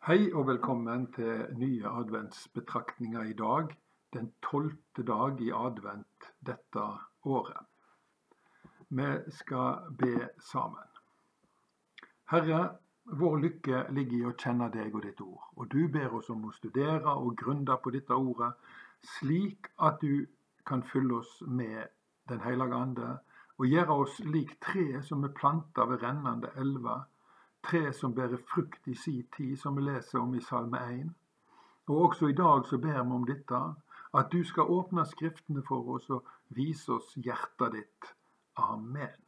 Hei og velkommen til nye adventsbetraktninger i dag, den tolvte dag i advent dette året. Vi skal be sammen. Herre, vår lykke ligger i å kjenne deg og ditt ord, og du ber oss om å studere og grunde på dette ordet, slik at du kan fylle oss med Den hellige ande, og gjøre oss lik tre som er planta ved rennende elver, tre som bærer frukt i si tid, som vi leser om i Salme 1. Og også i dag så ber vi om dette, at du skal åpne Skriftene for oss og vise oss hjertet ditt. Amen.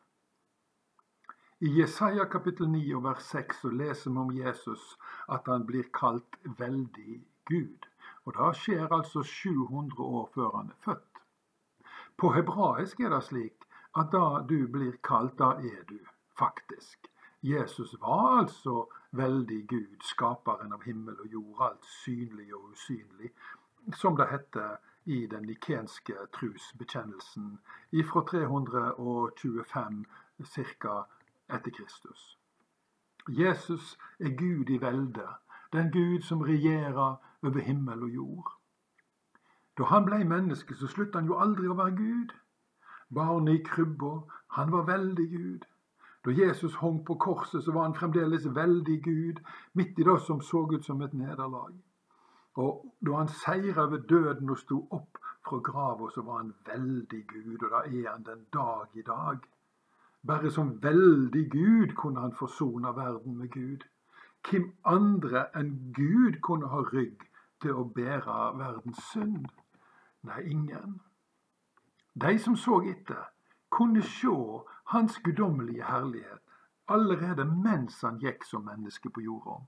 I Jesaja kapittel 9 og vers 6 så leser vi om Jesus at han blir kalt veldig Gud. Og det skjer altså 700 år før han er født. På hebraisk er det slik at da du blir kalt, da er du faktisk. Jesus var altså veldig Gud, skaperen av himmel og jord, alt synlig og usynlig, som det heter i den nikenske trosbekjennelsen fra 325 ca. etter Kristus. Jesus er Gud i velde, den Gud som regjerer over himmel og jord. Da han ble menneske, så sluttet han jo aldri å være Gud. Barnet i krybba, han var veldig Gud. Da Jesus hong på korset, så var han fremdeles veldig Gud, midt i det som så ut som et nederlag. Og da han seira over døden og sto opp fra grava, så var han veldig Gud, og da er han den dag i dag. Bare som veldig Gud kunne han forsone verden med Gud. Hvem andre enn Gud kunne ha rygg til å bære verdens synd? Nei, ingen. De som så etter, kunne sjå hans guddommelige herlighet allerede mens han gikk som menneske på jorda.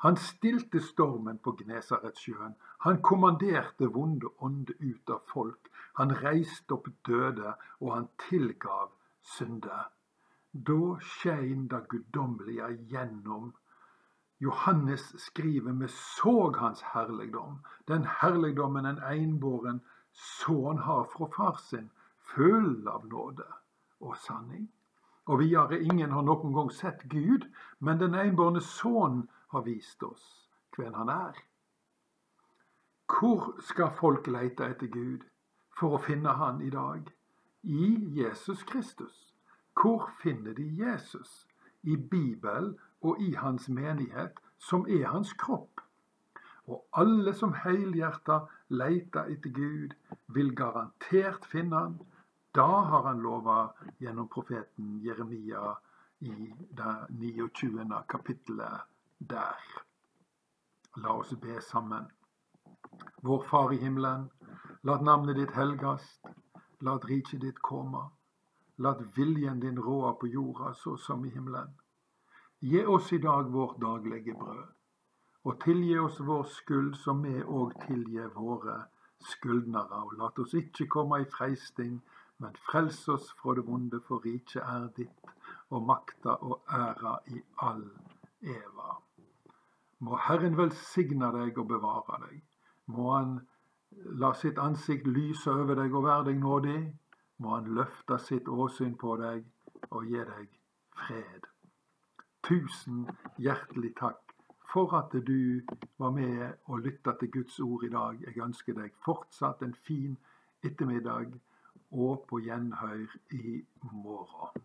Han stilte stormen på Gnesaretsjøen. Han kommanderte vonde ånder ut av folk. Han reiste opp døde, og han tilgav synder. Da skein det guddommelige gjennom. Johannes skriver vi såg hans herligdom, den herligdommen en einbåren sønn har fra far sin, full av nåde og sanning. Og videre, ingen har noen gang sett Gud, men den enbårne sønn har vist oss hvem han er. Hvor skal folk leite etter Gud for å finne han i dag? I Jesus Kristus. Hvor finner de Jesus? I Bibelen og i hans menighet, som er hans kropp. Og alle som helhjerta leter etter Gud, vil garantert finne han da har han lova gjennom profeten Jeremia i det 29. kapittelet der. La oss be sammen. Vår Far i himmelen. La navnet ditt helgast. La riket ditt komme. La viljen din råde på jorda så som i himmelen. Gi oss i dag vårt daglige brød. Og tilgi oss vår skyld, som vi òg tilgir våre skyldnere. Og la oss ikke komme i freisting, men frels oss fra det vonde, for riket er ditt, og makta og æra i all eva. Må Herren velsigne deg og bevare deg. Må Han la sitt ansikt lyse over deg og være deg nådig. Må Han løfte sitt åsyn på deg og gi deg fred. Tusen hjertelig takk for at du var med og lytta til Guds ord i dag. Jeg ønsker deg fortsatt en fin ettermiddag og på gjenhør i morgen.